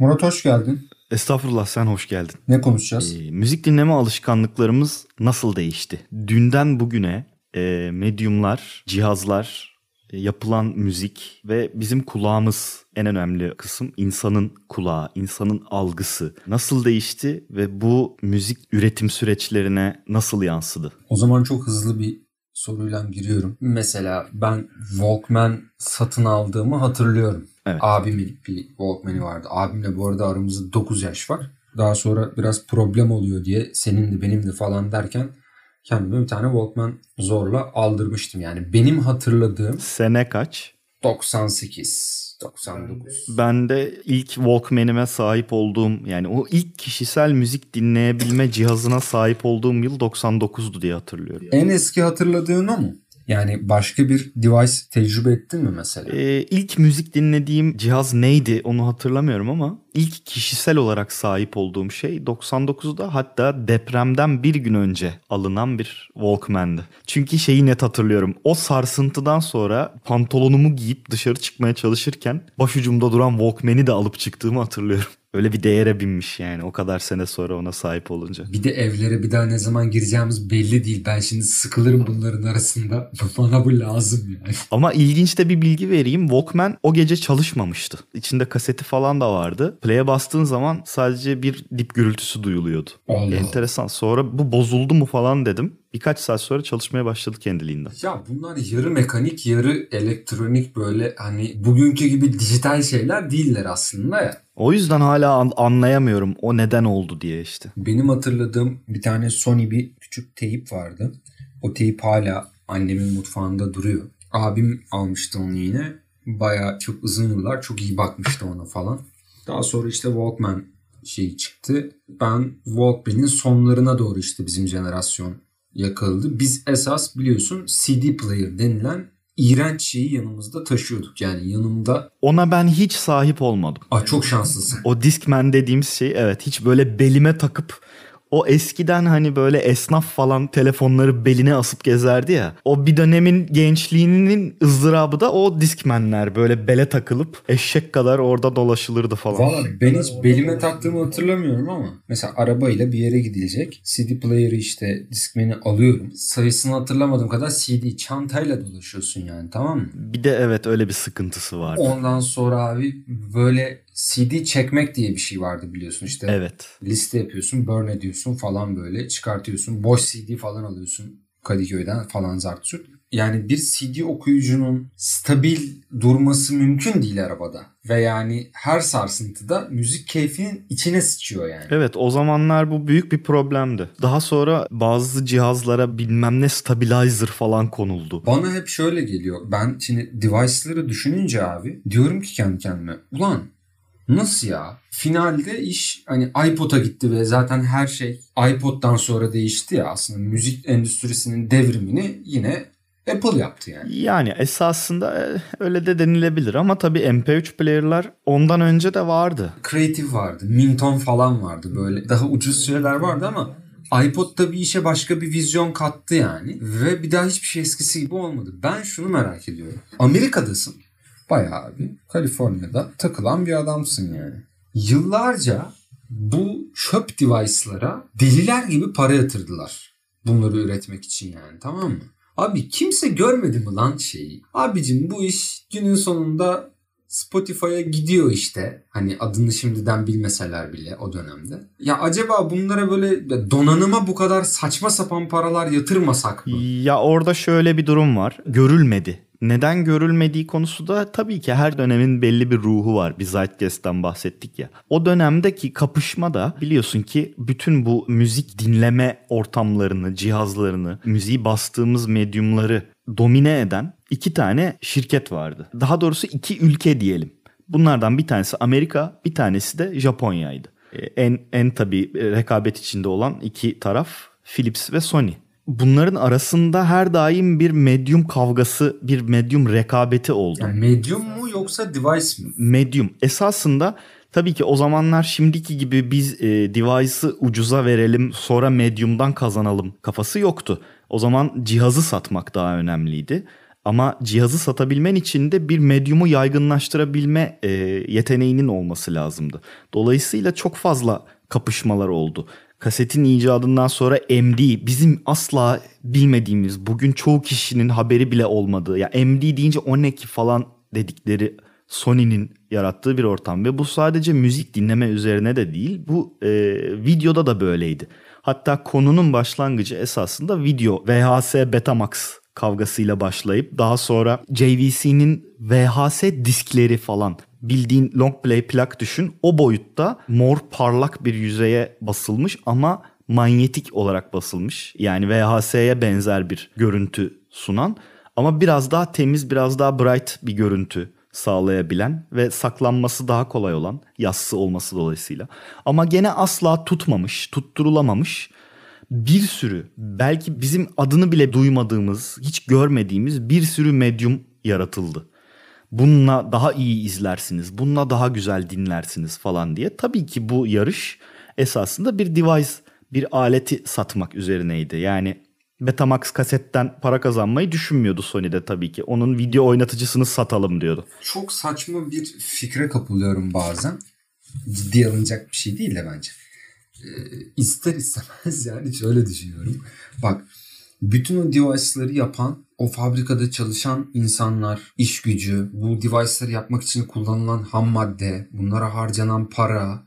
Murat hoş geldin. Estağfurullah sen hoş geldin. Ne konuşacağız? Ee, müzik dinleme alışkanlıklarımız nasıl değişti? Dünden bugüne e, medyumlar, cihazlar, e, yapılan müzik ve bizim kulağımız en önemli kısım insanın kulağı, insanın algısı nasıl değişti ve bu müzik üretim süreçlerine nasıl yansıdı? O zaman çok hızlı bir soruyla giriyorum. Mesela ben Walkman satın aldığımı hatırlıyorum. Evet. Abimin bir Walkman'i vardı. Abimle bu arada aramızda 9 yaş var. Daha sonra biraz problem oluyor diye senin de benim de falan derken kendime bir tane Walkman zorla aldırmıştım. Yani benim hatırladığım Sene kaç? 98, 99. Ben de ilk Walkman'ime sahip olduğum yani o ilk kişisel müzik dinleyebilme cihazına sahip olduğum yıl 99'du diye hatırlıyorum. En eski hatırladığın o mu? Yani başka bir device tecrübe ettin mi mesela? Ee, ilk müzik dinlediğim cihaz neydi onu hatırlamıyorum ama ilk kişisel olarak sahip olduğum şey 99'da hatta depremden bir gün önce alınan bir Walkman'dı. Çünkü şeyi net hatırlıyorum. O sarsıntıdan sonra pantolonumu giyip dışarı çıkmaya çalışırken başucumda duran Walkman'i de alıp çıktığımı hatırlıyorum. Öyle bir değere binmiş yani o kadar sene sonra ona sahip olunca. Bir de evlere bir daha ne zaman gireceğimiz belli değil. Ben şimdi sıkılırım bunların arasında. Bana bu lazım yani. Ama ilginç de bir bilgi vereyim. Walkman o gece çalışmamıştı. İçinde kaseti falan da vardı. Play'e bastığın zaman sadece bir dip gürültüsü duyuluyordu. Allah. Enteresan. Sonra bu bozuldu mu falan dedim. Birkaç saat sonra çalışmaya başladı kendiliğinden. Ya bunlar yarı mekanik yarı elektronik böyle hani bugünkü gibi dijital şeyler değiller aslında ya. O yüzden hala an- anlayamıyorum o neden oldu diye işte. Benim hatırladığım bir tane Sony bir küçük teyip vardı. O teyip hala annemin mutfağında duruyor. Abim almıştı onu yine. Baya çok uzun yıllar çok iyi bakmıştı ona falan. Daha sonra işte Walkman şeyi çıktı. Ben Walkman'in sonlarına doğru işte bizim jenerasyon yakaladı. Biz esas biliyorsun CD player denilen iğrenç şeyi yanımızda taşıyorduk. Yani yanımda Ona ben hiç sahip olmadım. Aa, çok şanslısın. O Discman dediğimiz şey evet hiç böyle belime takıp o eskiden hani böyle esnaf falan telefonları beline asıp gezerdi ya. O bir dönemin gençliğinin ızdırabı da o Discman'ler böyle bele takılıp eşek kadar orada dolaşılırdı falan. Valla ben hiç belime taktığımı hatırlamıyorum ama mesela arabayla bir yere gidilecek. CD player'ı işte Discman'i alıyorum. Sayısını hatırlamadığım kadar CD çantayla dolaşıyorsun yani tamam mı? Bir de evet öyle bir sıkıntısı vardı. Ondan sonra abi böyle CD çekmek diye bir şey vardı biliyorsun işte. Evet. Liste yapıyorsun, burn ediyorsun falan böyle çıkartıyorsun. Boş CD falan alıyorsun Kadıköy'den falan zart zurt. Yani bir CD okuyucunun stabil durması mümkün değil arabada. Ve yani her sarsıntıda müzik keyfinin içine sıçıyor yani. Evet o zamanlar bu büyük bir problemdi. Daha sonra bazı cihazlara bilmem ne stabilizer falan konuldu. Bana hep şöyle geliyor. Ben şimdi device'ları düşününce abi diyorum ki kendi kendime ulan Nasıl ya? Finalde iş hani iPod'a gitti ve zaten her şey iPod'dan sonra değişti ya aslında müzik endüstrisinin devrimini yine Apple yaptı yani. Yani esasında e, öyle de denilebilir ama tabii MP3 player'lar ondan önce de vardı. Creative vardı, Minton falan vardı böyle daha ucuz şeyler vardı ama iPod da bir işe başka bir vizyon kattı yani ve bir daha hiçbir şey eskisi gibi olmadı. Ben şunu merak ediyorum. Amerika'dasın. Bayağı abi Kaliforniya'da takılan bir adamsın yani. Yıllarca bu çöp device'lara deliler gibi para yatırdılar. Bunları üretmek için yani tamam mı? Abi kimse görmedi mi lan şeyi? Abicim bu iş günün sonunda Spotify'a gidiyor işte. Hani adını şimdiden bilmeseler bile o dönemde. Ya acaba bunlara böyle donanıma bu kadar saçma sapan paralar yatırmasak mı? Ya orada şöyle bir durum var. Görülmedi. Neden görülmediği konusu da tabii ki her dönemin belli bir ruhu var. Bir Zeitgeist'ten bahsettik ya. O dönemdeki kapışma da biliyorsun ki bütün bu müzik dinleme ortamlarını, cihazlarını, müziği bastığımız medyumları domine eden iki tane şirket vardı. Daha doğrusu iki ülke diyelim. Bunlardan bir tanesi Amerika, bir tanesi de Japonya'ydı. En en tabii rekabet içinde olan iki taraf Philips ve Sony bunların arasında her daim bir medyum kavgası, bir medyum rekabeti oldu. Yani medyum mu yoksa device mi? Medyum. Esasında tabii ki o zamanlar şimdiki gibi biz e, device'ı ucuza verelim sonra medyumdan kazanalım kafası yoktu. O zaman cihazı satmak daha önemliydi. Ama cihazı satabilmen için de bir medyumu yaygınlaştırabilme e, yeteneğinin olması lazımdı. Dolayısıyla çok fazla kapışmalar oldu. Kasetin icadından sonra MD bizim asla bilmediğimiz bugün çoğu kişinin haberi bile olmadığı ya MD deyince o ne ki falan dedikleri Sony'nin yarattığı bir ortam ve bu sadece müzik dinleme üzerine de değil bu e, videoda da böyleydi. Hatta konunun başlangıcı esasında video VHS Betamax kavgasıyla başlayıp daha sonra JVC'nin VHS diskleri falan bildiğin long play plak düşün. O boyutta mor parlak bir yüzeye basılmış ama manyetik olarak basılmış. Yani VHS'ye benzer bir görüntü sunan ama biraz daha temiz, biraz daha bright bir görüntü sağlayabilen ve saklanması daha kolay olan yassı olması dolayısıyla. Ama gene asla tutmamış, tutturulamamış bir sürü belki bizim adını bile duymadığımız, hiç görmediğimiz bir sürü medyum yaratıldı. Bununla daha iyi izlersiniz, bununla daha güzel dinlersiniz falan diye. Tabii ki bu yarış esasında bir device, bir aleti satmak üzerineydi. Yani Betamax kasetten para kazanmayı düşünmüyordu Sony'de tabii ki. Onun video oynatıcısını satalım diyordu. Çok saçma bir fikre kapılıyorum bazen. Ciddi alınacak bir şey değil de bence. Ee, ister istemez yani şöyle düşünüyorum. Bak bütün o device'ları yapan o fabrikada çalışan insanlar, iş gücü, bu device'ları yapmak için kullanılan ham madde, bunlara harcanan para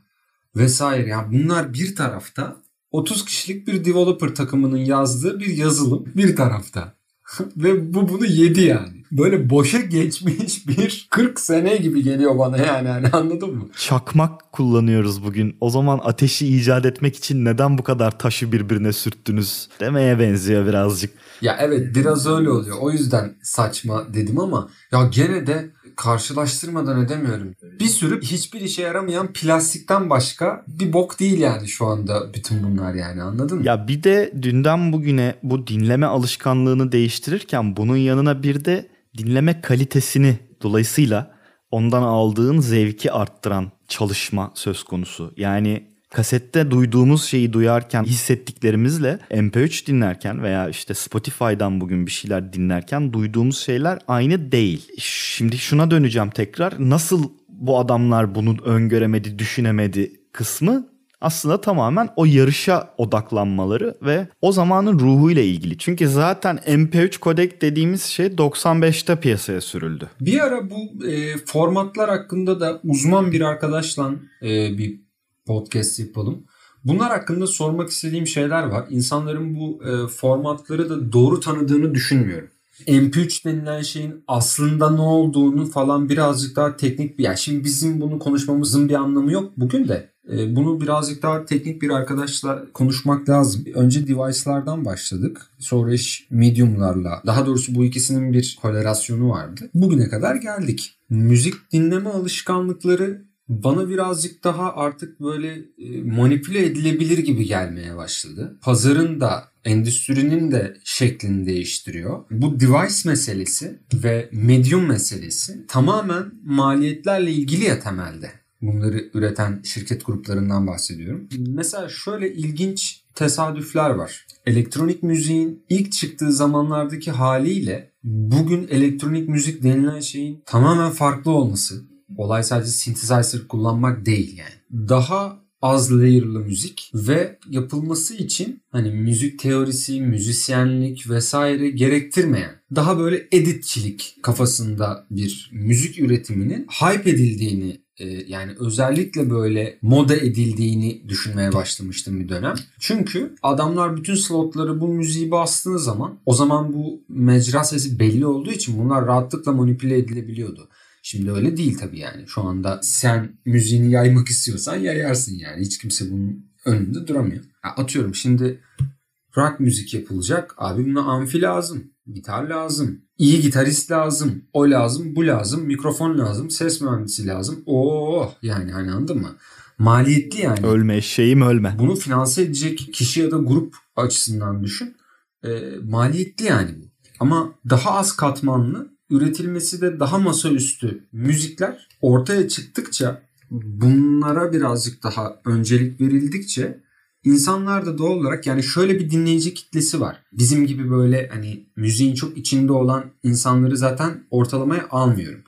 vesaire. Yani bunlar bir tarafta 30 kişilik bir developer takımının yazdığı bir yazılım bir tarafta. Ve bu bunu yedi yani. Böyle boşa geçmiş bir 40 sene gibi geliyor bana yani, yani anladın mı? Çakmak kullanıyoruz bugün. O zaman ateşi icat etmek için neden bu kadar taşı birbirine sürttünüz demeye benziyor birazcık. Ya evet biraz öyle oluyor. O yüzden saçma dedim ama ya gene de karşılaştırmadan edemiyorum. Bir sürü hiçbir işe yaramayan plastikten başka bir bok değil yani şu anda bütün bunlar yani anladın mı? Ya bir de dünden bugüne bu dinleme alışkanlığını değiştirirken bunun yanına bir de dinleme kalitesini dolayısıyla ondan aldığın zevki arttıran çalışma söz konusu. Yani kasette duyduğumuz şeyi duyarken hissettiklerimizle MP3 dinlerken veya işte Spotify'dan bugün bir şeyler dinlerken duyduğumuz şeyler aynı değil. Şimdi şuna döneceğim tekrar. Nasıl bu adamlar bunu öngöremedi, düşünemedi kısmı aslında tamamen o yarışa odaklanmaları ve o zamanın ruhuyla ilgili. Çünkü zaten MP3 kodek dediğimiz şey 95'te piyasaya sürüldü. Bir ara bu e, formatlar hakkında da uzman bir arkadaşla e, bir podcast yapalım. Bunlar hakkında sormak istediğim şeyler var. İnsanların bu e, formatları da doğru tanıdığını düşünmüyorum. MP3 denilen şeyin aslında ne olduğunu falan birazcık daha teknik bir... Yani şimdi bizim bunu konuşmamızın bir anlamı yok bugün de. E, bunu birazcık daha teknik bir arkadaşla konuşmak lazım. Önce device'lardan başladık. Sonra iş medium'larla. Daha doğrusu bu ikisinin bir korelasyonu vardı. Bugüne kadar geldik. Müzik dinleme alışkanlıkları bana birazcık daha artık böyle e, manipüle edilebilir gibi gelmeye başladı. Pazarın da endüstrinin de şeklini değiştiriyor. Bu device meselesi ve medium meselesi tamamen maliyetlerle ilgili ya temelde. Bunları üreten şirket gruplarından bahsediyorum. Mesela şöyle ilginç tesadüfler var. Elektronik müziğin ilk çıktığı zamanlardaki haliyle bugün elektronik müzik denilen şeyin tamamen farklı olması olay sadece synthesizer kullanmak değil yani. Daha az layer'lı müzik ve yapılması için hani müzik teorisi, müzisyenlik vesaire gerektirmeyen daha böyle editçilik kafasında bir müzik üretiminin hype edildiğini e, yani özellikle böyle moda edildiğini düşünmeye başlamıştım bir dönem. Çünkü adamlar bütün slotları bu müziği bastığı zaman o zaman bu mecra sesi belli olduğu için bunlar rahatlıkla manipüle edilebiliyordu. Şimdi öyle değil tabii yani. Şu anda sen müziğini yaymak istiyorsan yayarsın yani. Hiç kimse bunun önünde duramıyor. Ya atıyorum şimdi rock müzik yapılacak. Abi buna amfi lazım. Gitar lazım. iyi gitarist lazım. O lazım, bu lazım. Mikrofon lazım. Ses mühendisi lazım. Oo yani hani anladın mı? Maliyetli yani. Ölme şeyim ölme. Bunu finanse edecek kişi ya da grup açısından düşün. E, maliyetli yani. Ama daha az katmanlı üretilmesi de daha masaüstü müzikler ortaya çıktıkça bunlara birazcık daha öncelik verildikçe insanlar da doğal olarak yani şöyle bir dinleyici kitlesi var. Bizim gibi böyle hani müziğin çok içinde olan insanları zaten ortalamaya almıyorum.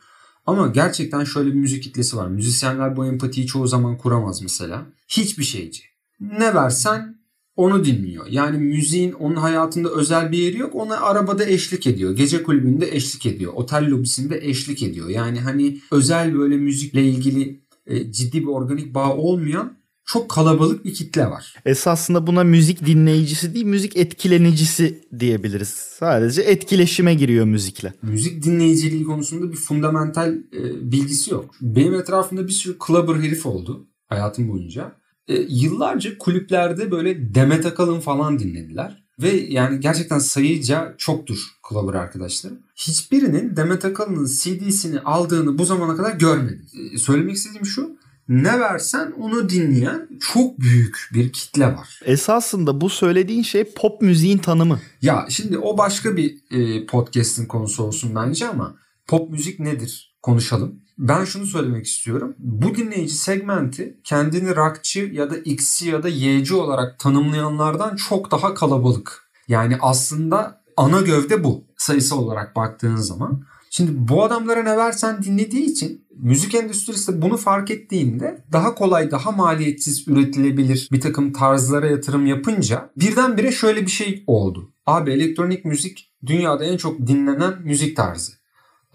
Ama gerçekten şöyle bir müzik kitlesi var. Müzisyenler bu empatiyi çoğu zaman kuramaz mesela. Hiçbir şeyci. Ne versen onu dinliyor. Yani müziğin onun hayatında özel bir yeri yok. Ona arabada eşlik ediyor. Gece kulübünde eşlik ediyor. Otel lobisinde eşlik ediyor. Yani hani özel böyle müzikle ilgili e, ciddi bir organik bağ olmayan çok kalabalık bir kitle var. Esasında buna müzik dinleyicisi değil müzik etkilenicisi diyebiliriz. Sadece etkileşime giriyor müzikle. Müzik dinleyiciliği konusunda bir fundamental e, bilgisi yok. Benim etrafımda bir sürü clubber herif oldu hayatım boyunca. E, yıllarca kulüplerde böyle Demet Akalın falan dinlediler. Ve yani gerçekten sayıca çoktur clubber arkadaşlarım. Hiçbirinin Demet Akalın'ın CD'sini aldığını bu zamana kadar görmedim. E, söylemek istediğim şu ne versen onu dinleyen çok büyük bir kitle var. Esasında bu söylediğin şey pop müziğin tanımı. Ya şimdi o başka bir e, podcast'in konusu olsun bence ama pop müzik nedir konuşalım. Ben şunu söylemek istiyorum. Bu dinleyici segmenti kendini rockçı ya da X'ci ya da Y'ci olarak tanımlayanlardan çok daha kalabalık. Yani aslında ana gövde bu sayısal olarak baktığın zaman. Şimdi bu adamlara ne versen dinlediği için müzik endüstrisi bunu fark ettiğinde daha kolay, daha maliyetsiz üretilebilir bir takım tarzlara yatırım yapınca birdenbire şöyle bir şey oldu. Abi elektronik müzik dünyada en çok dinlenen müzik tarzı.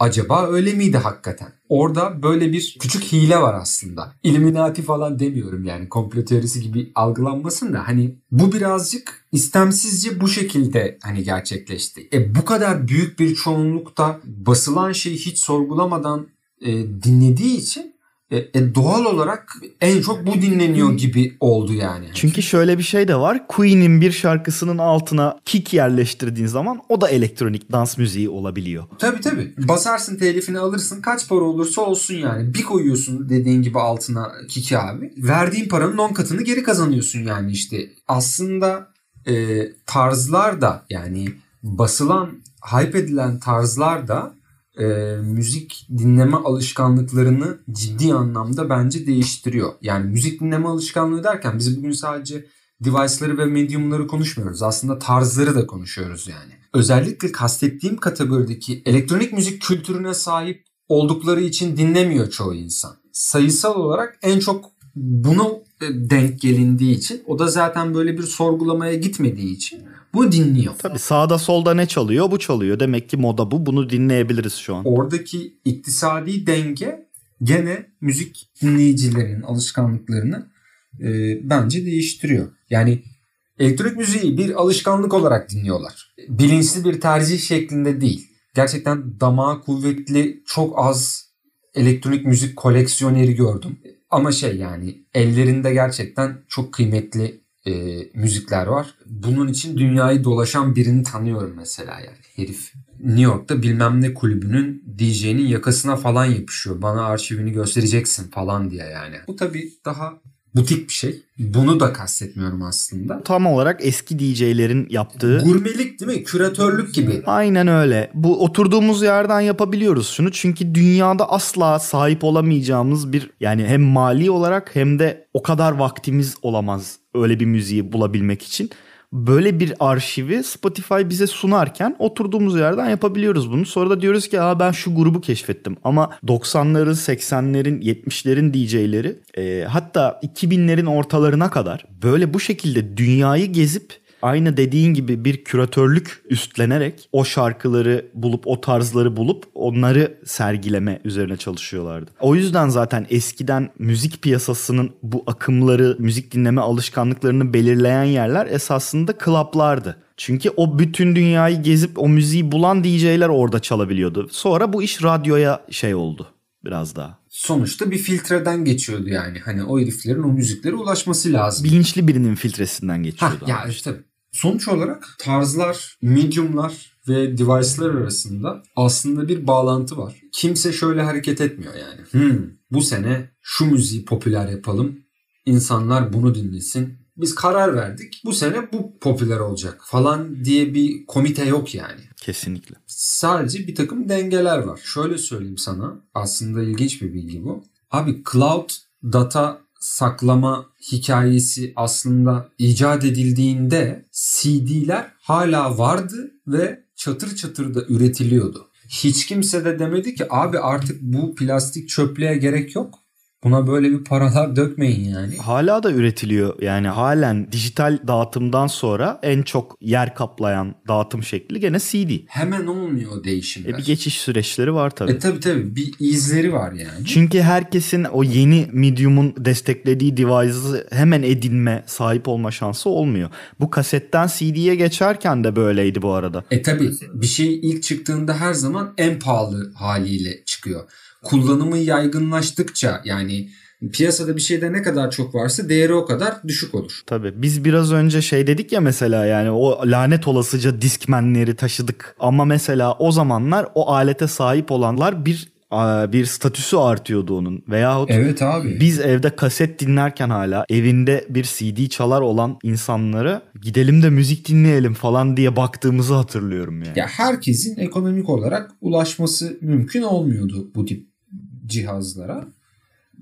Acaba öyle miydi hakikaten? Orada böyle bir küçük hile var aslında. İlluminati falan demiyorum yani komplo teorisi gibi algılanmasın da hani bu birazcık istemsizce bu şekilde hani gerçekleşti. E bu kadar büyük bir çoğunlukta basılan şeyi hiç sorgulamadan e, dinlediği için e, e, doğal olarak en çok bu dinleniyor gibi oldu yani. Çünkü şöyle bir şey de var. Queen'in bir şarkısının altına kick yerleştirdiğin zaman o da elektronik dans müziği olabiliyor. Tabii tabii. Basarsın telifini alırsın kaç para olursa olsun yani. Bir koyuyorsun dediğin gibi altına kick'i abi. Verdiğin paranın 10 katını geri kazanıyorsun yani işte. Aslında e, tarzlar da yani basılan, hype edilen tarzlar da e, müzik dinleme alışkanlıklarını ciddi anlamda bence değiştiriyor. Yani müzik dinleme alışkanlığı derken biz bugün sadece device'ları ve medium'ları konuşmuyoruz. Aslında tarzları da konuşuyoruz yani. Özellikle kastettiğim kategorideki elektronik müzik kültürüne sahip oldukları için dinlemiyor çoğu insan. Sayısal olarak en çok bunu denk gelindiği için o da zaten böyle bir sorgulamaya gitmediği için bu dinliyor. Tabii sağda solda ne çalıyor bu çalıyor. Demek ki moda bu bunu dinleyebiliriz şu an. Oradaki iktisadi denge gene müzik dinleyicilerin alışkanlıklarını e, bence değiştiriyor. Yani elektronik müziği bir alışkanlık olarak dinliyorlar. Bilinçli bir tercih şeklinde değil. Gerçekten damağı kuvvetli çok az elektronik müzik koleksiyoneri gördüm. Ama şey yani ellerinde gerçekten çok kıymetli e, müzikler var. Bunun için dünyayı dolaşan birini tanıyorum mesela yani herif. New York'ta bilmem ne kulübünün DJ'nin yakasına falan yapışıyor. Bana arşivini göstereceksin falan diye yani. Bu tabii daha butik bir şey. Bunu da kastetmiyorum aslında. Tam olarak eski DJ'lerin yaptığı. Gurmelik değil mi? Küratörlük gibi. Aynen öyle. Bu oturduğumuz yerden yapabiliyoruz şunu. Çünkü dünyada asla sahip olamayacağımız bir yani hem mali olarak hem de o kadar vaktimiz olamaz öyle bir müziği bulabilmek için böyle bir arşivi Spotify bize sunarken oturduğumuz yerden yapabiliyoruz bunu. Sonra da diyoruz ki Aa, ben şu grubu keşfettim. Ama 90'ların, 80'lerin, 70'lerin DJ'leri e, hatta 2000'lerin ortalarına kadar böyle bu şekilde dünyayı gezip aynı dediğin gibi bir küratörlük üstlenerek o şarkıları bulup o tarzları bulup onları sergileme üzerine çalışıyorlardı. O yüzden zaten eskiden müzik piyasasının bu akımları, müzik dinleme alışkanlıklarını belirleyen yerler esasında klaplardı. Çünkü o bütün dünyayı gezip o müziği bulan DJ'ler orada çalabiliyordu. Sonra bu iş radyoya şey oldu biraz daha. Sonuçta bir filtreden geçiyordu yani. Hani o heriflerin o müziklere ulaşması lazım. Bilinçli birinin filtresinden geçiyordu. Hah, ya işte Sonuç olarak tarzlar, mediumlar ve device'lar arasında aslında bir bağlantı var. Kimse şöyle hareket etmiyor yani. Hmm, bu sene şu müziği popüler yapalım. İnsanlar bunu dinlesin. Biz karar verdik. Bu sene bu popüler olacak falan diye bir komite yok yani. Kesinlikle. Sadece bir takım dengeler var. Şöyle söyleyeyim sana. Aslında ilginç bir bilgi bu. Abi cloud data saklama hikayesi aslında icat edildiğinde CD'ler hala vardı ve çatır çatır da üretiliyordu. Hiç kimse de demedi ki abi artık bu plastik çöplüğe gerek yok. Buna böyle bir paralar dökmeyin yani. Hala da üretiliyor. Yani halen dijital dağıtımdan sonra en çok yer kaplayan dağıtım şekli gene CD. Hemen olmuyor o değişimler. E bir geçiş süreçleri var tabii. E tabii tabii bir izleri var yani. Çünkü herkesin o yeni medium'un desteklediği device'ı hemen edinme, sahip olma şansı olmuyor. Bu kasetten CD'ye geçerken de böyleydi bu arada. E tabii bir şey ilk çıktığında her zaman en pahalı haliyle çıkıyor kullanımı yaygınlaştıkça yani piyasada bir şeyde ne kadar çok varsa değeri o kadar düşük olur. Tabii biz biraz önce şey dedik ya mesela yani o lanet olasıca diskmenleri taşıdık ama mesela o zamanlar o alete sahip olanlar bir bir statüsü artıyordu onun. Veyahut evet abi. biz evde kaset dinlerken hala evinde bir CD çalar olan insanlara gidelim de müzik dinleyelim falan diye baktığımızı hatırlıyorum yani. Ya herkesin ekonomik olarak ulaşması mümkün olmuyordu bu tip cihazlara.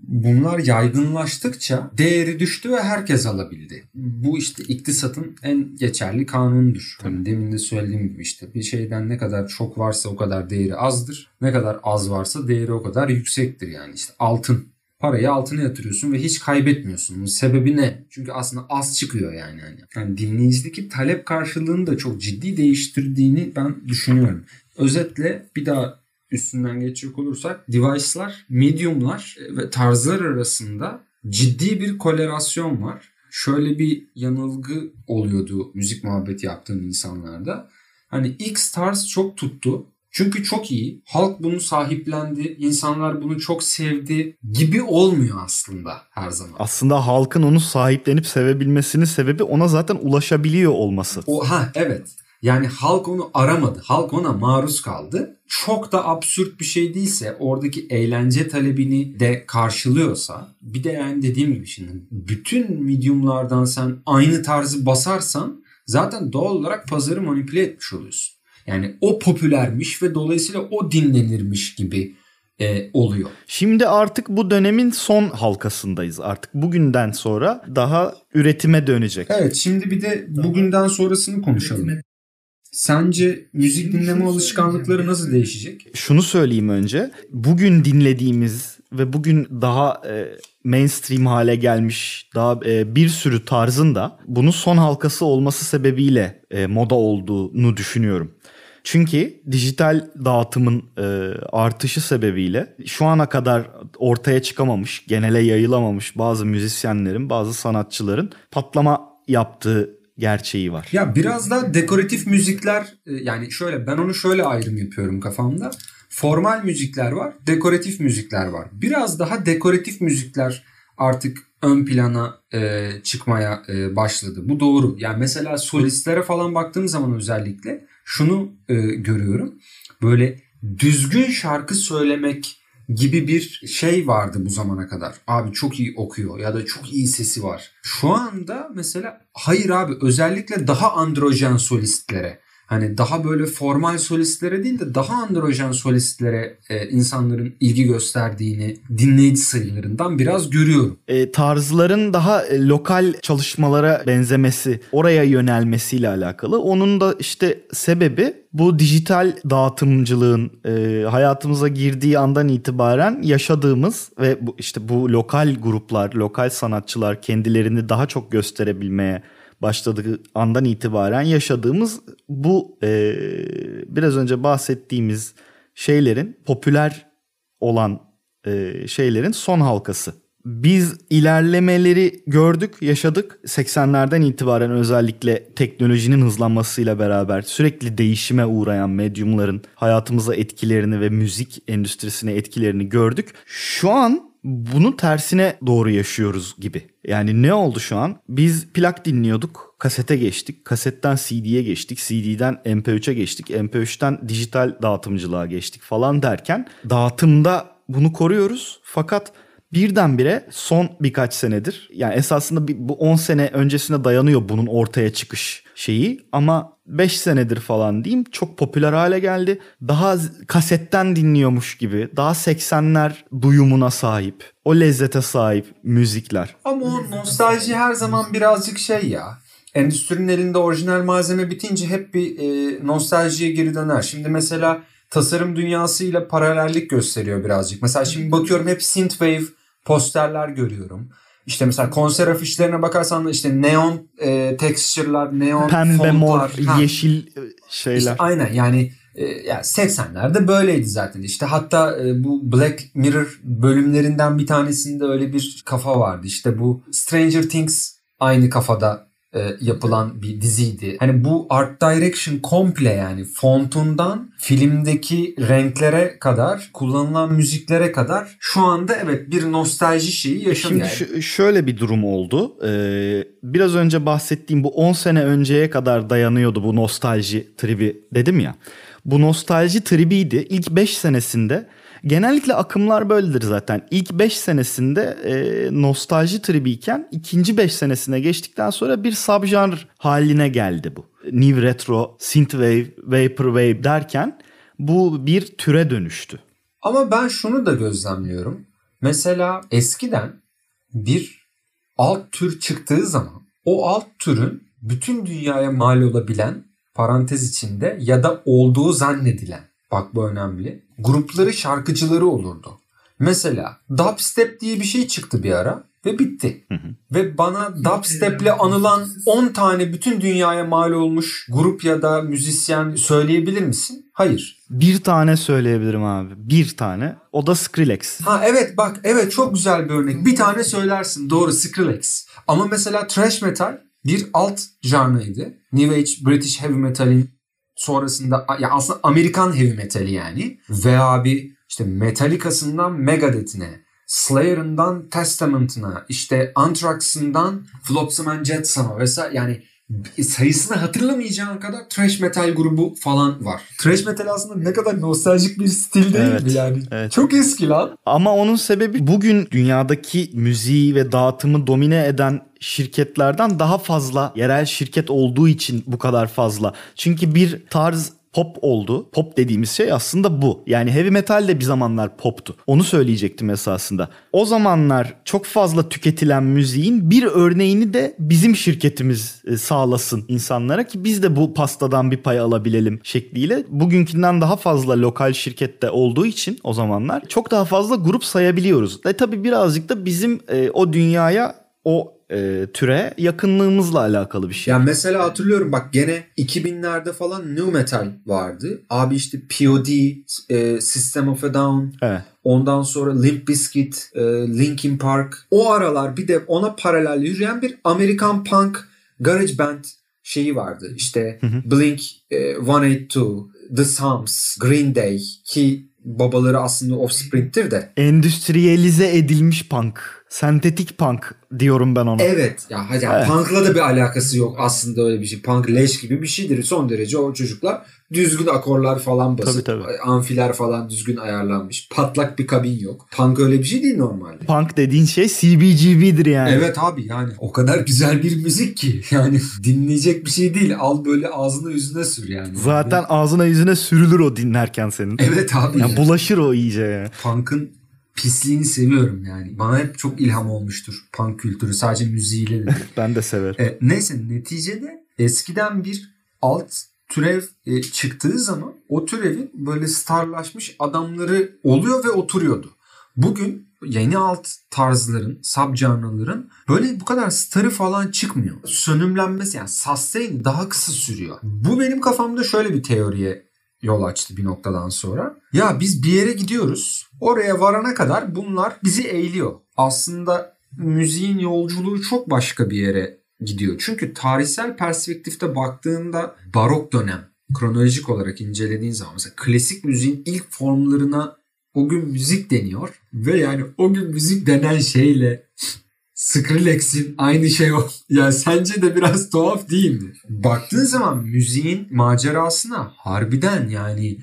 Bunlar yaygınlaştıkça değeri düştü ve herkes alabildi. Bu işte iktisatın en geçerli kanunudur. Hani demin de söylediğim gibi işte bir şeyden ne kadar çok varsa o kadar değeri azdır. Ne kadar az varsa değeri o kadar yüksektir yani. işte altın parayı altına yatırıyorsun ve hiç kaybetmiyorsun. Bunun sebebi ne? Çünkü aslında az çıkıyor yani. Yani, yani dinleyicideki talep karşılığını da çok ciddi değiştirdiğini ben düşünüyorum. Özetle bir daha üstünden geçecek olursak device'lar, medium'lar ve tarzlar arasında ciddi bir kolerasyon var. Şöyle bir yanılgı oluyordu müzik muhabbeti yaptığım insanlarda. Hani X tarz çok tuttu. Çünkü çok iyi. Halk bunu sahiplendi. insanlar bunu çok sevdi gibi olmuyor aslında her zaman. Aslında halkın onu sahiplenip sevebilmesinin sebebi ona zaten ulaşabiliyor olması. O ha evet. Yani halk onu aramadı. Halk ona maruz kaldı. Çok da absürt bir şey değilse oradaki eğlence talebini de karşılıyorsa bir de yani dediğim gibi şimdi bütün mediumlardan sen aynı tarzı basarsan zaten doğal olarak pazarı manipüle etmiş oluyorsun. Yani o popülermiş ve dolayısıyla o dinlenirmiş gibi e, oluyor. Şimdi artık bu dönemin son halkasındayız. Artık bugünden sonra daha üretime dönecek. Evet şimdi bir de bugünden sonrasını konuşalım. Üretime Sence müzik dinleme alışkanlıkları nasıl değişecek? Şunu söyleyeyim önce. Bugün dinlediğimiz ve bugün daha e, mainstream hale gelmiş daha e, bir sürü tarzın da bunun son halkası olması sebebiyle e, moda olduğunu düşünüyorum. Çünkü dijital dağıtımın e, artışı sebebiyle şu ana kadar ortaya çıkamamış, genele yayılamamış bazı müzisyenlerin, bazı sanatçıların patlama yaptığı gerçeği var. Ya biraz da dekoratif müzikler e, yani şöyle ben onu şöyle ayrım yapıyorum kafamda. Formal müzikler var, dekoratif müzikler var. Biraz daha dekoratif müzikler artık ön plana e, çıkmaya e, başladı. Bu doğru. Yani mesela solistlere falan baktığım zaman özellikle şunu e, görüyorum. Böyle düzgün şarkı söylemek gibi bir şey vardı bu zamana kadar. Abi çok iyi okuyor ya da çok iyi sesi var. Şu anda mesela hayır abi özellikle daha androjen solistlere hani daha böyle formal solistlere değil de daha androjen solistlere e, insanların ilgi gösterdiğini dinleyici sayılarından biraz görüyorum. E, tarzların daha e, lokal çalışmalara benzemesi, oraya yönelmesiyle alakalı. Onun da işte sebebi bu dijital dağıtımcılığın e, hayatımıza girdiği andan itibaren yaşadığımız ve bu işte bu lokal gruplar, lokal sanatçılar kendilerini daha çok gösterebilmeye başladığı andan itibaren yaşadığımız bu e, biraz önce bahsettiğimiz şeylerin popüler olan e, şeylerin son halkası. Biz ilerlemeleri gördük, yaşadık. 80'lerden itibaren özellikle teknolojinin hızlanmasıyla beraber sürekli değişime uğrayan medyumların hayatımıza etkilerini ve müzik endüstrisine etkilerini gördük. Şu an bunun tersine doğru yaşıyoruz gibi. Yani ne oldu şu an? Biz plak dinliyorduk, kasete geçtik, kasetten CD'ye geçtik, CD'den MP3'e geçtik, MP3'ten dijital dağıtımcılığa geçtik falan derken dağıtımda bunu koruyoruz fakat birdenbire son birkaç senedir yani esasında bu 10 sene öncesine dayanıyor bunun ortaya çıkış şeyi ama 5 senedir falan diyeyim çok popüler hale geldi. Daha kasetten dinliyormuş gibi daha 80'ler duyumuna sahip o lezzete sahip müzikler. Ama o nostalji her zaman birazcık şey ya endüstrinin elinde orijinal malzeme bitince hep bir e, nostaljiye geri döner. Şimdi mesela tasarım dünyasıyla paralellik gösteriyor birazcık. Mesela şimdi bakıyorum hep synthwave posterler görüyorum. İşte mesela konser afişlerine bakarsan da işte neon e, texture'lar, neon Pembe, fontlar. mor, Ha. yeşil e, şeyler. İşte aynen yani e, yani 80'lerde böyleydi zaten. İşte hatta e, bu Black Mirror bölümlerinden bir tanesinde öyle bir kafa vardı. İşte bu Stranger Things aynı kafada e, yapılan bir diziydi. Hani bu art direction komple yani fontundan filmdeki renklere kadar kullanılan müziklere kadar şu anda evet bir nostalji şeyi yaşanıyor. Şimdi şu- şöyle bir durum oldu. Ee, biraz önce bahsettiğim bu 10 sene önceye kadar dayanıyordu bu nostalji tribi dedim ya. Bu nostalji tribiydi. İlk 5 senesinde genellikle akımlar böyledir zaten. İlk 5 senesinde e, nostalji tribiyken ikinci 5 senesine geçtikten sonra bir subjanr haline geldi bu. New Retro, Synthwave, Vaporwave derken bu bir türe dönüştü. Ama ben şunu da gözlemliyorum. Mesela eskiden bir alt tür çıktığı zaman o alt türün bütün dünyaya mal olabilen parantez içinde ya da olduğu zannedilen bak bu önemli grupları şarkıcıları olurdu. Mesela dubstep diye bir şey çıktı bir ara ve bitti. Ve bana dubstep'le anılan 10 tane bütün dünyaya mal olmuş grup ya da müzisyen söyleyebilir misin? Hayır. Bir tane söyleyebilirim abi. Bir tane. O da Skrillex. Ha evet bak evet çok güzel bir örnek. Bir tane söylersin doğru Skrillex. Ama mesela thrash metal bir alt janrıydı. New Age British Heavy Metal'in sonrasında ya aslında Amerikan Heavy Metal'i yani. Ve abi işte Metallica'sından Megadeth'ine, Slayer'ından Testament'ına, işte Anthrax'ından Flotsam and Jetson'a vesaire yani sayısını hatırlamayacağın kadar thrash metal grubu falan var. Thrash metal aslında ne kadar nostaljik bir stil değil Evet, mi yani? evet. Çok eski lan. Ama onun sebebi bugün dünyadaki müziği ve dağıtımı domine eden şirketlerden daha fazla yerel şirket olduğu için bu kadar fazla. Çünkü bir tarz pop oldu. Pop dediğimiz şey aslında bu. Yani heavy metal de bir zamanlar poptu. Onu söyleyecektim esasında. O zamanlar çok fazla tüketilen müziğin bir örneğini de bizim şirketimiz e, sağlasın insanlara ki biz de bu pastadan bir pay alabilelim şekliyle. Bugünkünden daha fazla lokal şirkette olduğu için o zamanlar çok daha fazla grup sayabiliyoruz. E tabii birazcık da bizim e, o dünyaya o e, türe yakınlığımızla alakalı bir şey. Ya mesela hatırlıyorum bak gene 2000'lerde falan new metal vardı. Abi işte POD, e, System of a Down, Evet. ondan sonra Limp Bizkit, e, Linkin Park. O aralar bir de ona paralel yürüyen bir Amerikan punk garage band şeyi vardı. İşte Blink e, 182, The Sums, Green Day ki babaları aslında Offspring'tir de. Endüstriyelize edilmiş punk. Sentetik punk diyorum ben ona. Evet. Ya, ya Evet. punk'la da bir alakası yok aslında öyle bir şey. Punk leş gibi bir şeydir. Son derece o çocuklar düzgün akorlar falan basıp Tabii, tabii. amfiler falan düzgün ayarlanmış. Patlak bir kabin yok. Punk öyle bir şey değil normalde. Punk dediğin şey CBGB'dir yani. Evet abi yani o kadar güzel bir müzik ki yani dinleyecek bir şey değil. Al böyle ağzına yüzüne sür yani. Zaten ağzına yüzüne sürülür o dinlerken senin. Evet abi. Yani bulaşır o iyice yani. Punk'ın pisliğini seviyorum yani. Bana hep çok ilham olmuştur punk kültürü. Sadece müziğiyle de. Ben de severim. E, neyse neticede eskiden bir alt türev e, çıktığı zaman o türevin böyle starlaşmış adamları oluyor ve oturuyordu. Bugün yeni alt tarzların, subcanraların böyle bu kadar starı falan çıkmıyor. Sönümlenmesi yani sustain daha kısa sürüyor. Bu benim kafamda şöyle bir teoriye yol açtı bir noktadan sonra. Ya biz bir yere gidiyoruz. Oraya varana kadar bunlar bizi eğiliyor. Aslında müziğin yolculuğu çok başka bir yere gidiyor. Çünkü tarihsel perspektifte baktığında barok dönem kronolojik olarak incelediğin zaman mesela klasik müziğin ilk formlarına o gün müzik deniyor ve yani o gün müzik denen şeyle Skrillex'in aynı şey o. Ya sence de biraz tuhaf değil mi? Baktığın zaman müziğin macerasına harbiden yani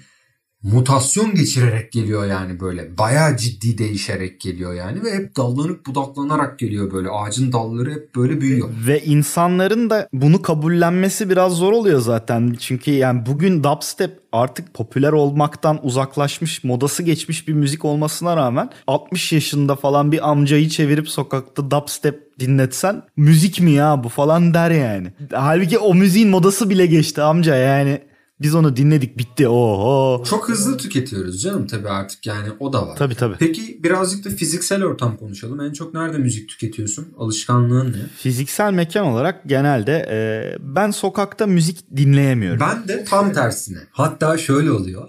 mutasyon geçirerek geliyor yani böyle. Bayağı ciddi değişerek geliyor yani ve hep dallanıp budaklanarak geliyor böyle. Ağacın dalları hep böyle büyüyor. Ve insanların da bunu kabullenmesi biraz zor oluyor zaten. Çünkü yani bugün dubstep artık popüler olmaktan uzaklaşmış, modası geçmiş bir müzik olmasına rağmen 60 yaşında falan bir amcayı çevirip sokakta dubstep dinletsen müzik mi ya bu falan der yani. Halbuki o müziğin modası bile geçti amca yani. Biz onu dinledik bitti. Oho. Çok hızlı tüketiyoruz canım tabii artık yani o da var. Tabii tabii. Peki birazcık da fiziksel ortam konuşalım. En çok nerede müzik tüketiyorsun? Alışkanlığın ne? Fiziksel mekan olarak genelde e, ben sokakta müzik dinleyemiyorum. Ben de tam tersine. Hatta şöyle oluyor.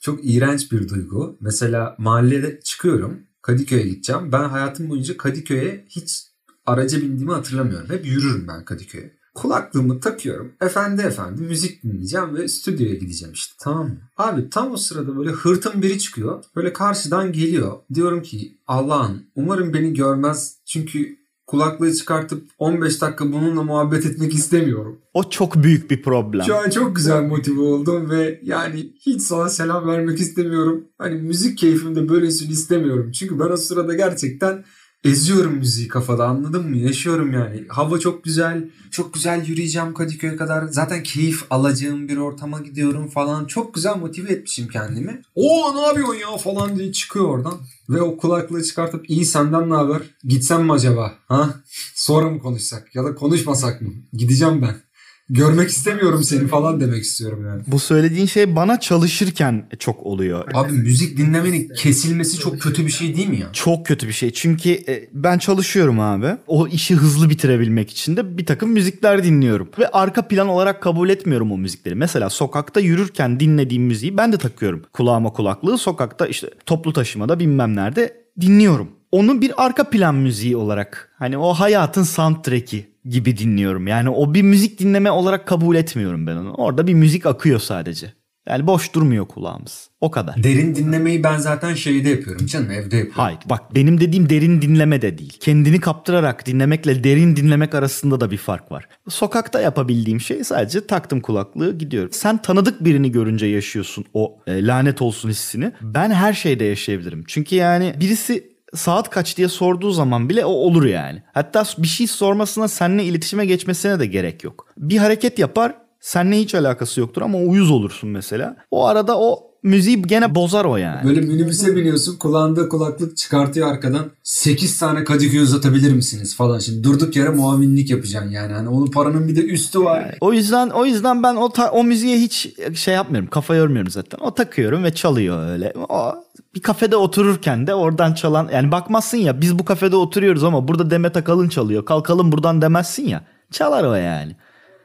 Çok iğrenç bir duygu. Mesela mahallede çıkıyorum. Kadıköy'e gideceğim. Ben hayatım boyunca Kadıköy'e hiç araca bindiğimi hatırlamıyorum. Hep yürürüm ben Kadıköy'e. Kulaklığımı takıyorum. Efendi efendi müzik dinleyeceğim ve stüdyoya gideceğim işte tamam mı? Abi tam o sırada böyle hırtın biri çıkıyor. Böyle karşıdan geliyor. Diyorum ki Allah'ın umarım beni görmez. Çünkü kulaklığı çıkartıp 15 dakika bununla muhabbet etmek istemiyorum. O çok büyük bir problem. Şu an çok güzel motive oldum ve yani hiç sana selam vermek istemiyorum. Hani müzik keyfimde böylesini istemiyorum. Çünkü ben o sırada gerçekten eziyorum müziği kafada anladın mı? Yaşıyorum yani. Hava çok güzel. Çok güzel yürüyeceğim Kadıköy'e kadar. Zaten keyif alacağım bir ortama gidiyorum falan. Çok güzel motive etmişim kendimi. Oo ne yapıyorsun ya falan diye çıkıyor oradan. Ve o kulaklığı çıkartıp iyi senden ne haber? Gitsem mi acaba? Ha? Sonra mı konuşsak? Ya da konuşmasak mı? Gideceğim ben görmek istemiyorum seni falan demek istiyorum yani. Bu söylediğin şey bana çalışırken çok oluyor. Abi müzik dinlemenin kesilmesi çok kötü bir şey değil mi ya? Çok kötü bir şey. Çünkü e, ben çalışıyorum abi. O işi hızlı bitirebilmek için de bir takım müzikler dinliyorum. Ve arka plan olarak kabul etmiyorum o müzikleri. Mesela sokakta yürürken dinlediğim müziği ben de takıyorum. Kulağıma kulaklığı sokakta işte toplu taşımada bilmem nerede dinliyorum. Onu bir arka plan müziği olarak hani o hayatın soundtrack'i gibi dinliyorum. Yani o bir müzik dinleme olarak kabul etmiyorum ben onu. Orada bir müzik akıyor sadece. Yani boş durmuyor kulağımız. O kadar. Derin dinlemeyi ben zaten şeyde yapıyorum canım evde yapıyorum. Hayır bak benim dediğim derin dinleme de değil. Kendini kaptırarak dinlemekle derin dinlemek arasında da bir fark var. Sokakta yapabildiğim şey sadece taktım kulaklığı gidiyorum. Sen tanıdık birini görünce yaşıyorsun o e, lanet olsun hissini. Ben her şeyde yaşayabilirim. Çünkü yani birisi saat kaç diye sorduğu zaman bile o olur yani. Hatta bir şey sormasına seninle iletişime geçmesine de gerek yok. Bir hareket yapar seninle hiç alakası yoktur ama uyuz olursun mesela. O arada o müziği gene bozar o yani. Böyle minibüse biniyorsun kulağında kulaklık çıkartıyor arkadan 8 tane Kadıköy uzatabilir misiniz falan. Şimdi durduk yere muavinlik yapacaksın yani. Hani onun paranın bir de üstü var. Yani. O yüzden o yüzden ben o ta- o müziğe hiç şey yapmıyorum. Kafa yormuyorum zaten. O takıyorum ve çalıyor öyle. O bir kafede otururken de oradan çalan yani bakmazsın ya biz bu kafede oturuyoruz ama burada Demet Akalın çalıyor. Kalkalım buradan demezsin ya. Çalar o yani.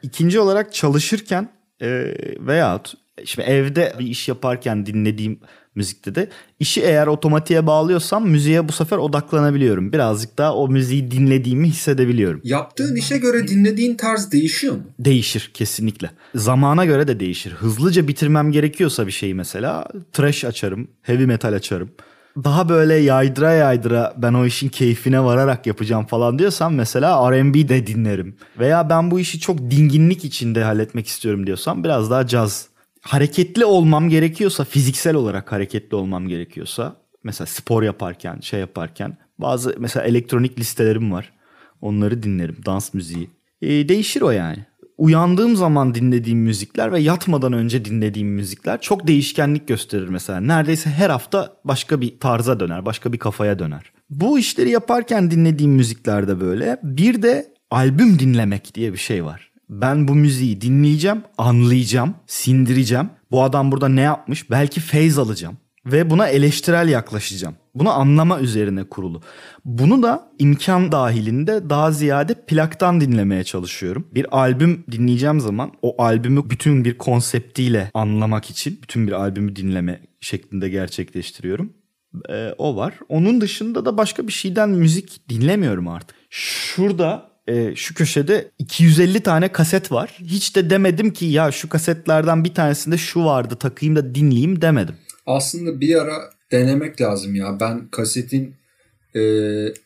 İkinci olarak çalışırken e, veyahut Şimdi evde bir iş yaparken dinlediğim müzikte de işi eğer otomatiğe bağlıyorsam müziğe bu sefer odaklanabiliyorum. Birazcık daha o müziği dinlediğimi hissedebiliyorum. Yaptığın işe göre dinlediğin tarz değişiyor mu? Değişir kesinlikle. Zamana göre de değişir. Hızlıca bitirmem gerekiyorsa bir şeyi mesela trash açarım, heavy metal açarım. Daha böyle yaydıra yaydıra ben o işin keyfine vararak yapacağım falan diyorsam mesela R&B de dinlerim. Veya ben bu işi çok dinginlik içinde halletmek istiyorum diyorsam biraz daha caz hareketli olmam gerekiyorsa, fiziksel olarak hareketli olmam gerekiyorsa, mesela spor yaparken, şey yaparken bazı mesela elektronik listelerim var. Onları dinlerim, dans müziği. E, değişir o yani. Uyandığım zaman dinlediğim müzikler ve yatmadan önce dinlediğim müzikler çok değişkenlik gösterir mesela. Neredeyse her hafta başka bir tarza döner, başka bir kafaya döner. Bu işleri yaparken dinlediğim müziklerde böyle. Bir de albüm dinlemek diye bir şey var ben bu müziği dinleyeceğim, anlayacağım, sindireceğim. Bu adam burada ne yapmış? Belki feyz alacağım ve buna eleştirel yaklaşacağım. Bunu anlama üzerine kurulu. Bunu da imkan dahilinde daha ziyade plaktan dinlemeye çalışıyorum. Bir albüm dinleyeceğim zaman o albümü bütün bir konseptiyle anlamak için bütün bir albümü dinleme şeklinde gerçekleştiriyorum. Ee, o var. Onun dışında da başka bir şeyden müzik dinlemiyorum artık. Şurada e, şu köşede 250 tane kaset var. Hiç de demedim ki ya şu kasetlerden bir tanesinde şu vardı takayım da dinleyeyim demedim. Aslında bir ara denemek lazım ya. Ben kasetin e,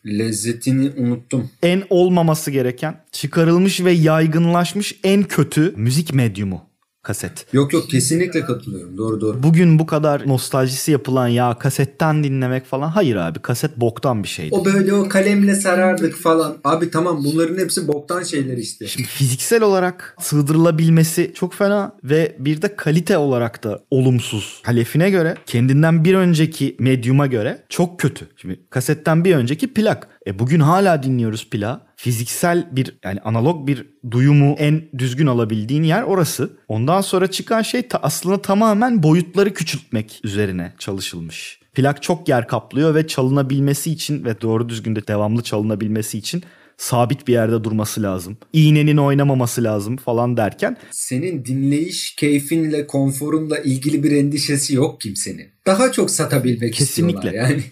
lezzetini unuttum. En olmaması gereken çıkarılmış ve yaygınlaşmış en kötü müzik medyumu. Kaset. Yok yok kesinlikle katılıyorum. Doğru doğru. Bugün bu kadar nostaljisi yapılan ya kasetten dinlemek falan hayır abi kaset boktan bir şeydi. O böyle o kalemle sarardık falan. Abi tamam bunların hepsi boktan şeyler işte. Şimdi fiziksel olarak sığdırılabilmesi çok fena ve bir de kalite olarak da olumsuz. Halefine göre kendinden bir önceki medyuma göre çok kötü. Şimdi kasetten bir önceki plak. E bugün hala dinliyoruz plak. Fiziksel bir yani analog bir duyumu en düzgün alabildiğin yer orası. Ondan sonra çıkan şey ta, aslında tamamen boyutları küçültmek üzerine çalışılmış. Plak çok yer kaplıyor ve çalınabilmesi için ve doğru düzgün de devamlı çalınabilmesi için sabit bir yerde durması lazım. İğnenin oynamaması lazım falan derken Senin dinleyiş keyfinle, konforunla ilgili bir endişesi yok kimsenin. Daha çok satabilmek Kesinlikle. istiyorlar yani.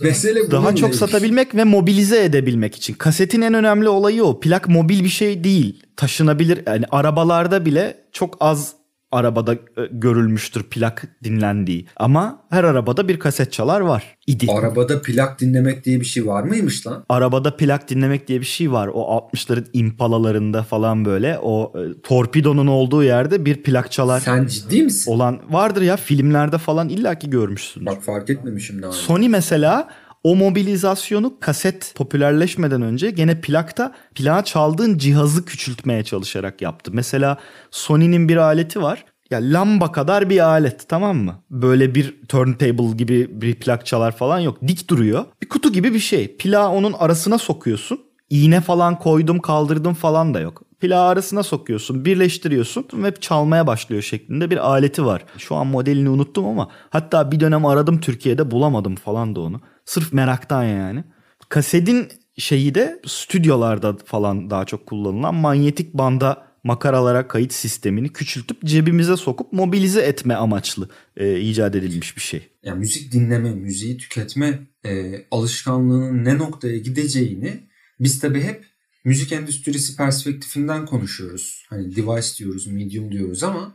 Mesele daha çok ilgili. satabilmek ve mobilize edebilmek için. Kasetin en önemli olayı o. Plak mobil bir şey değil. Taşınabilir. Yani arabalarda bile çok az arabada e, görülmüştür plak dinlendiği. Ama her arabada bir kaset çalar var. idi. Arabada plak dinlemek diye bir şey var mıymış lan? Arabada plak dinlemek diye bir şey var. O 60'ların impalalarında falan böyle o e, torpidonun olduğu yerde bir plak çalar Sen ciddi misin? olan vardır ya filmlerde falan illaki görmüşsündür. Bak fark etmemişim daha. Sony mesela o mobilizasyonu kaset popülerleşmeden önce gene plakta plağı çaldığın cihazı küçültmeye çalışarak yaptı. Mesela Sony'nin bir aleti var. Ya lamba kadar bir alet tamam mı? Böyle bir turntable gibi bir plak çalar falan yok. Dik duruyor. Bir kutu gibi bir şey. Plağı onun arasına sokuyorsun. İğne falan koydum kaldırdım falan da yok. Plağı arasına sokuyorsun, birleştiriyorsun ve çalmaya başlıyor şeklinde bir aleti var. Şu an modelini unuttum ama hatta bir dönem aradım Türkiye'de bulamadım falan da onu. Sırf meraktan yani. Kasetin şeyi de stüdyolarda falan daha çok kullanılan manyetik banda makaralara kayıt sistemini küçültüp cebimize sokup mobilize etme amaçlı e, icat edilmiş bir şey. Ya müzik dinleme, müziği tüketme e, alışkanlığının ne noktaya gideceğini biz tabii hep müzik endüstrisi perspektifinden konuşuyoruz. Hani device diyoruz, medium diyoruz ama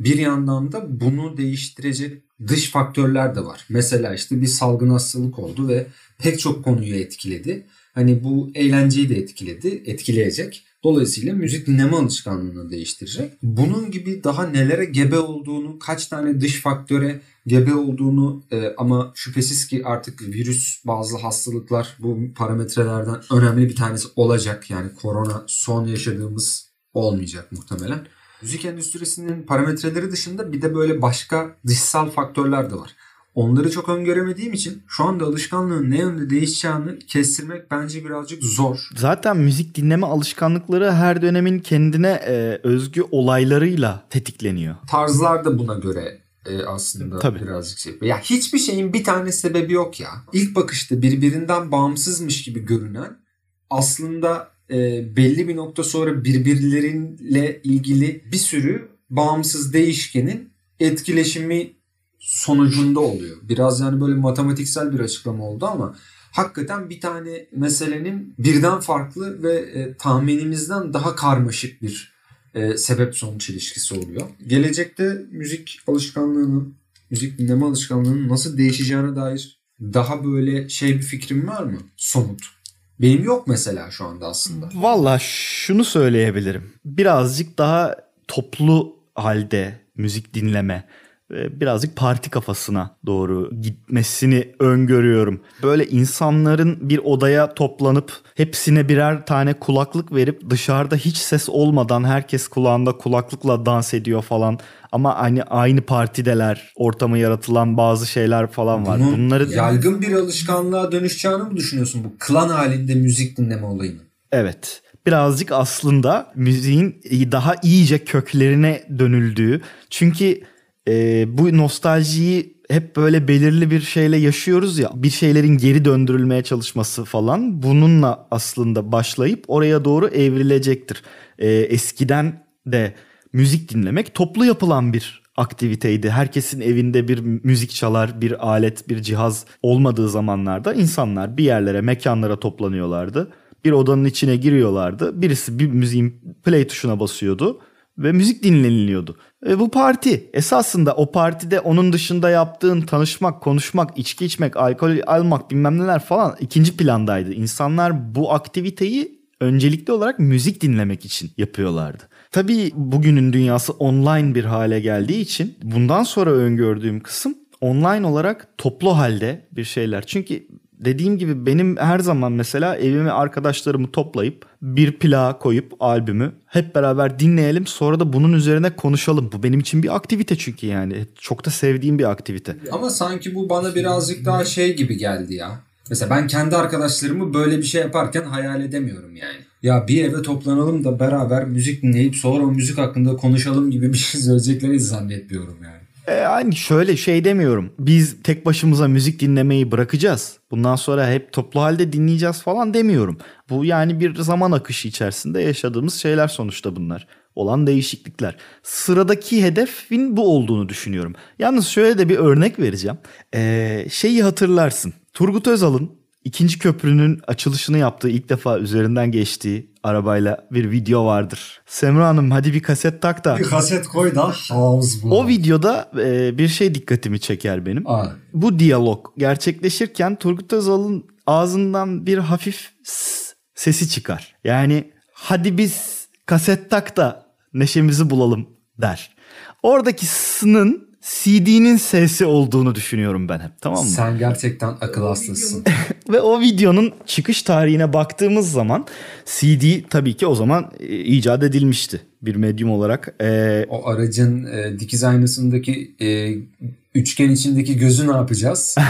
bir yandan da bunu değiştirecek dış faktörler de var. Mesela işte bir salgın hastalık oldu ve pek çok konuyu etkiledi. Hani bu eğlenceyi de etkiledi, etkileyecek. Dolayısıyla müzik dinleme alışkanlığını değiştirecek. Bunun gibi daha nelere gebe olduğunu, kaç tane dış faktöre gebe olduğunu e, ama şüphesiz ki artık virüs bazı hastalıklar bu parametrelerden önemli bir tanesi olacak. Yani korona son yaşadığımız olmayacak muhtemelen. Müzik endüstrisinin parametreleri dışında bir de böyle başka dışsal faktörler de var. Onları çok öngöremediğim için şu anda alışkanlığın ne yönde değişeceğini kestirmek bence birazcık zor. Zaten müzik dinleme alışkanlıkları her dönemin kendine e, özgü olaylarıyla tetikleniyor. Tarzlar da buna göre e, aslında Tabii. birazcık şey. Ya hiçbir şeyin bir tane sebebi yok ya. İlk bakışta birbirinden bağımsızmış gibi görünen aslında e, belli bir nokta sonra birbirleriyle ilgili bir sürü bağımsız değişkenin etkileşimi sonucunda oluyor. Biraz yani böyle matematiksel bir açıklama oldu ama hakikaten bir tane meselenin birden farklı ve e, tahminimizden daha karmaşık bir e, sebep sonuç ilişkisi oluyor. Gelecekte müzik alışkanlığının, müzik dinleme alışkanlığının nasıl değişeceğine dair daha böyle şey bir fikrim var mı? Somut. Benim yok mesela şu anda aslında. Valla şunu söyleyebilirim. Birazcık daha toplu halde müzik dinleme birazcık parti kafasına doğru gitmesini öngörüyorum. Böyle insanların bir odaya toplanıp hepsine birer tane kulaklık verip dışarıda hiç ses olmadan herkes kulağında kulaklıkla dans ediyor falan. Ama hani aynı partideler, ortamı yaratılan bazı şeyler falan var. Bunun Bunları yaygın bir alışkanlığa dönüşeceğini mi düşünüyorsun bu klan halinde müzik dinleme olayını? Evet. Birazcık aslında müziğin daha iyice köklerine dönüldüğü. Çünkü e, bu nostaljiyi hep böyle belirli bir şeyle yaşıyoruz ya. Bir şeylerin geri döndürülmeye çalışması falan. Bununla aslında başlayıp oraya doğru evrilecektir. E, eskiden de müzik dinlemek toplu yapılan bir aktiviteydi. Herkesin evinde bir müzik çalar, bir alet, bir cihaz olmadığı zamanlarda insanlar bir yerlere, mekanlara toplanıyorlardı. Bir odanın içine giriyorlardı. Birisi bir müziğin play tuşuna basıyordu ve müzik dinleniliyordu. E, bu parti. Esasında o partide onun dışında yaptığın tanışmak, konuşmak, içki içmek, alkol almak bilmem neler falan ikinci plandaydı. İnsanlar bu aktiviteyi öncelikli olarak müzik dinlemek için yapıyorlardı. Tabii bugünün dünyası online bir hale geldiği için bundan sonra öngördüğüm kısım online olarak toplu halde bir şeyler. Çünkü dediğim gibi benim her zaman mesela evime arkadaşlarımı toplayıp bir plağa koyup albümü hep beraber dinleyelim sonra da bunun üzerine konuşalım. Bu benim için bir aktivite çünkü yani çok da sevdiğim bir aktivite. Ama sanki bu bana birazcık daha şey gibi geldi ya. Mesela ben kendi arkadaşlarımı böyle bir şey yaparken hayal edemiyorum yani. Ya bir eve toplanalım da beraber müzik dinleyip sonra o müzik hakkında konuşalım gibi bir şey söyleyeceklerini zannetmiyorum yani. E, yani şöyle şey demiyorum. Biz tek başımıza müzik dinlemeyi bırakacağız. Bundan sonra hep toplu halde dinleyeceğiz falan demiyorum. Bu yani bir zaman akışı içerisinde yaşadığımız şeyler sonuçta bunlar. Olan değişiklikler. Sıradaki hedefin bu olduğunu düşünüyorum. Yalnız şöyle de bir örnek vereceğim. Ee, şeyi hatırlarsın. Turgut Özal'ın ikinci köprünün açılışını yaptığı ilk defa üzerinden geçtiği arabayla bir video vardır. Semra Hanım hadi bir kaset tak da. Bir kaset koy da house bu. O videoda e, bir şey dikkatimi çeker benim. Aa, Bu diyalog gerçekleşirken Turgut Özal'ın ağzından bir hafif sesi çıkar. Yani hadi biz kaset tak da neşemizi bulalım der. Oradaki s'nın CD'nin sesi olduğunu düşünüyorum ben hep tamam mı? sen gerçekten akıl hastasın. Ve o videonun çıkış tarihine baktığımız zaman CD tabii ki o zaman e, icat edilmişti bir medyum olarak. E, O aracın e, dikiz aynasındaki e, üçgen içindeki gözü ne yapacağız?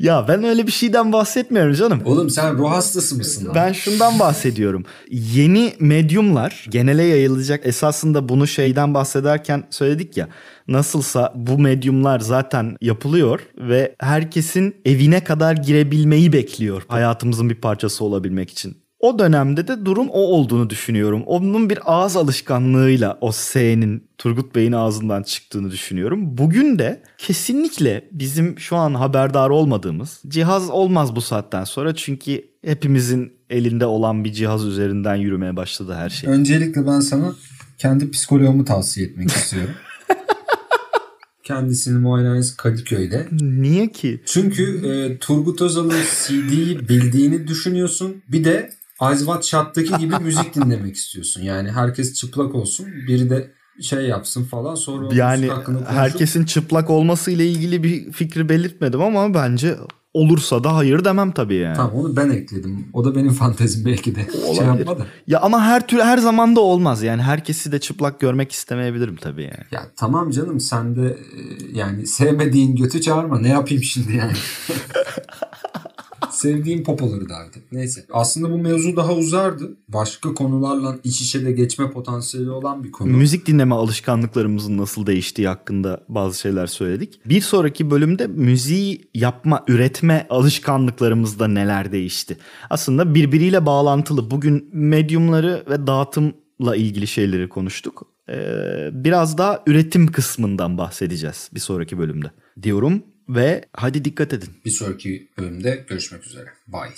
Ya. ben öyle bir şeyden bahsetmiyorum canım. Oğlum sen ruh hastası mısın lan? Ben şundan bahsediyorum. Yeni medyumlar genele yayılacak. Esasında bunu şeyden bahsederken söyledik ya. Nasılsa bu medyumlar zaten yapılıyor ve herkesin evine kadar girebilmeyi bekliyor. Hayatımızın bir parçası olabilmek için. O dönemde de durum o olduğunu düşünüyorum. Onun bir ağız alışkanlığıyla o S'nin Turgut Bey'in ağzından çıktığını düşünüyorum. Bugün de kesinlikle bizim şu an haberdar olmadığımız cihaz olmaz bu saatten sonra. Çünkü hepimizin elinde olan bir cihaz üzerinden yürümeye başladı her şey. Öncelikle ben sana kendi psikoloğumu tavsiye etmek istiyorum. Kendisinin muayenehanesi Kadıköy'de. Niye ki? Çünkü e, Turgut Özal'ın CD'yi bildiğini düşünüyorsun. Bir de Eyes Wide Shut'taki gibi müzik dinlemek istiyorsun. Yani herkes çıplak olsun. Biri de şey yapsın falan. Sonra Yani herkesin çıplak olması ile ilgili bir fikri belirtmedim ama bence olursa da hayır demem tabii yani. Tamam onu ben ekledim. O da benim fantezim belki de. Şey Olabilir. da. Ya ama her tür her zaman da olmaz. Yani herkesi de çıplak görmek istemeyebilirim tabii yani. Ya tamam canım sen de e, yani sevmediğin götü çağırma. Ne yapayım şimdi yani? Sevdiğim popoları et. Neyse. Aslında bu mevzu daha uzardı. Başka konularla iç içe de geçme potansiyeli olan bir konu. Müzik dinleme alışkanlıklarımızın nasıl değiştiği hakkında bazı şeyler söyledik. Bir sonraki bölümde müziği yapma, üretme alışkanlıklarımızda neler değişti? Aslında birbiriyle bağlantılı. Bugün medyumları ve dağıtımla ilgili şeyleri konuştuk. Ee, biraz daha üretim kısmından bahsedeceğiz bir sonraki bölümde diyorum ve hadi dikkat edin. Bir sonraki bölümde görüşmek üzere. Bye.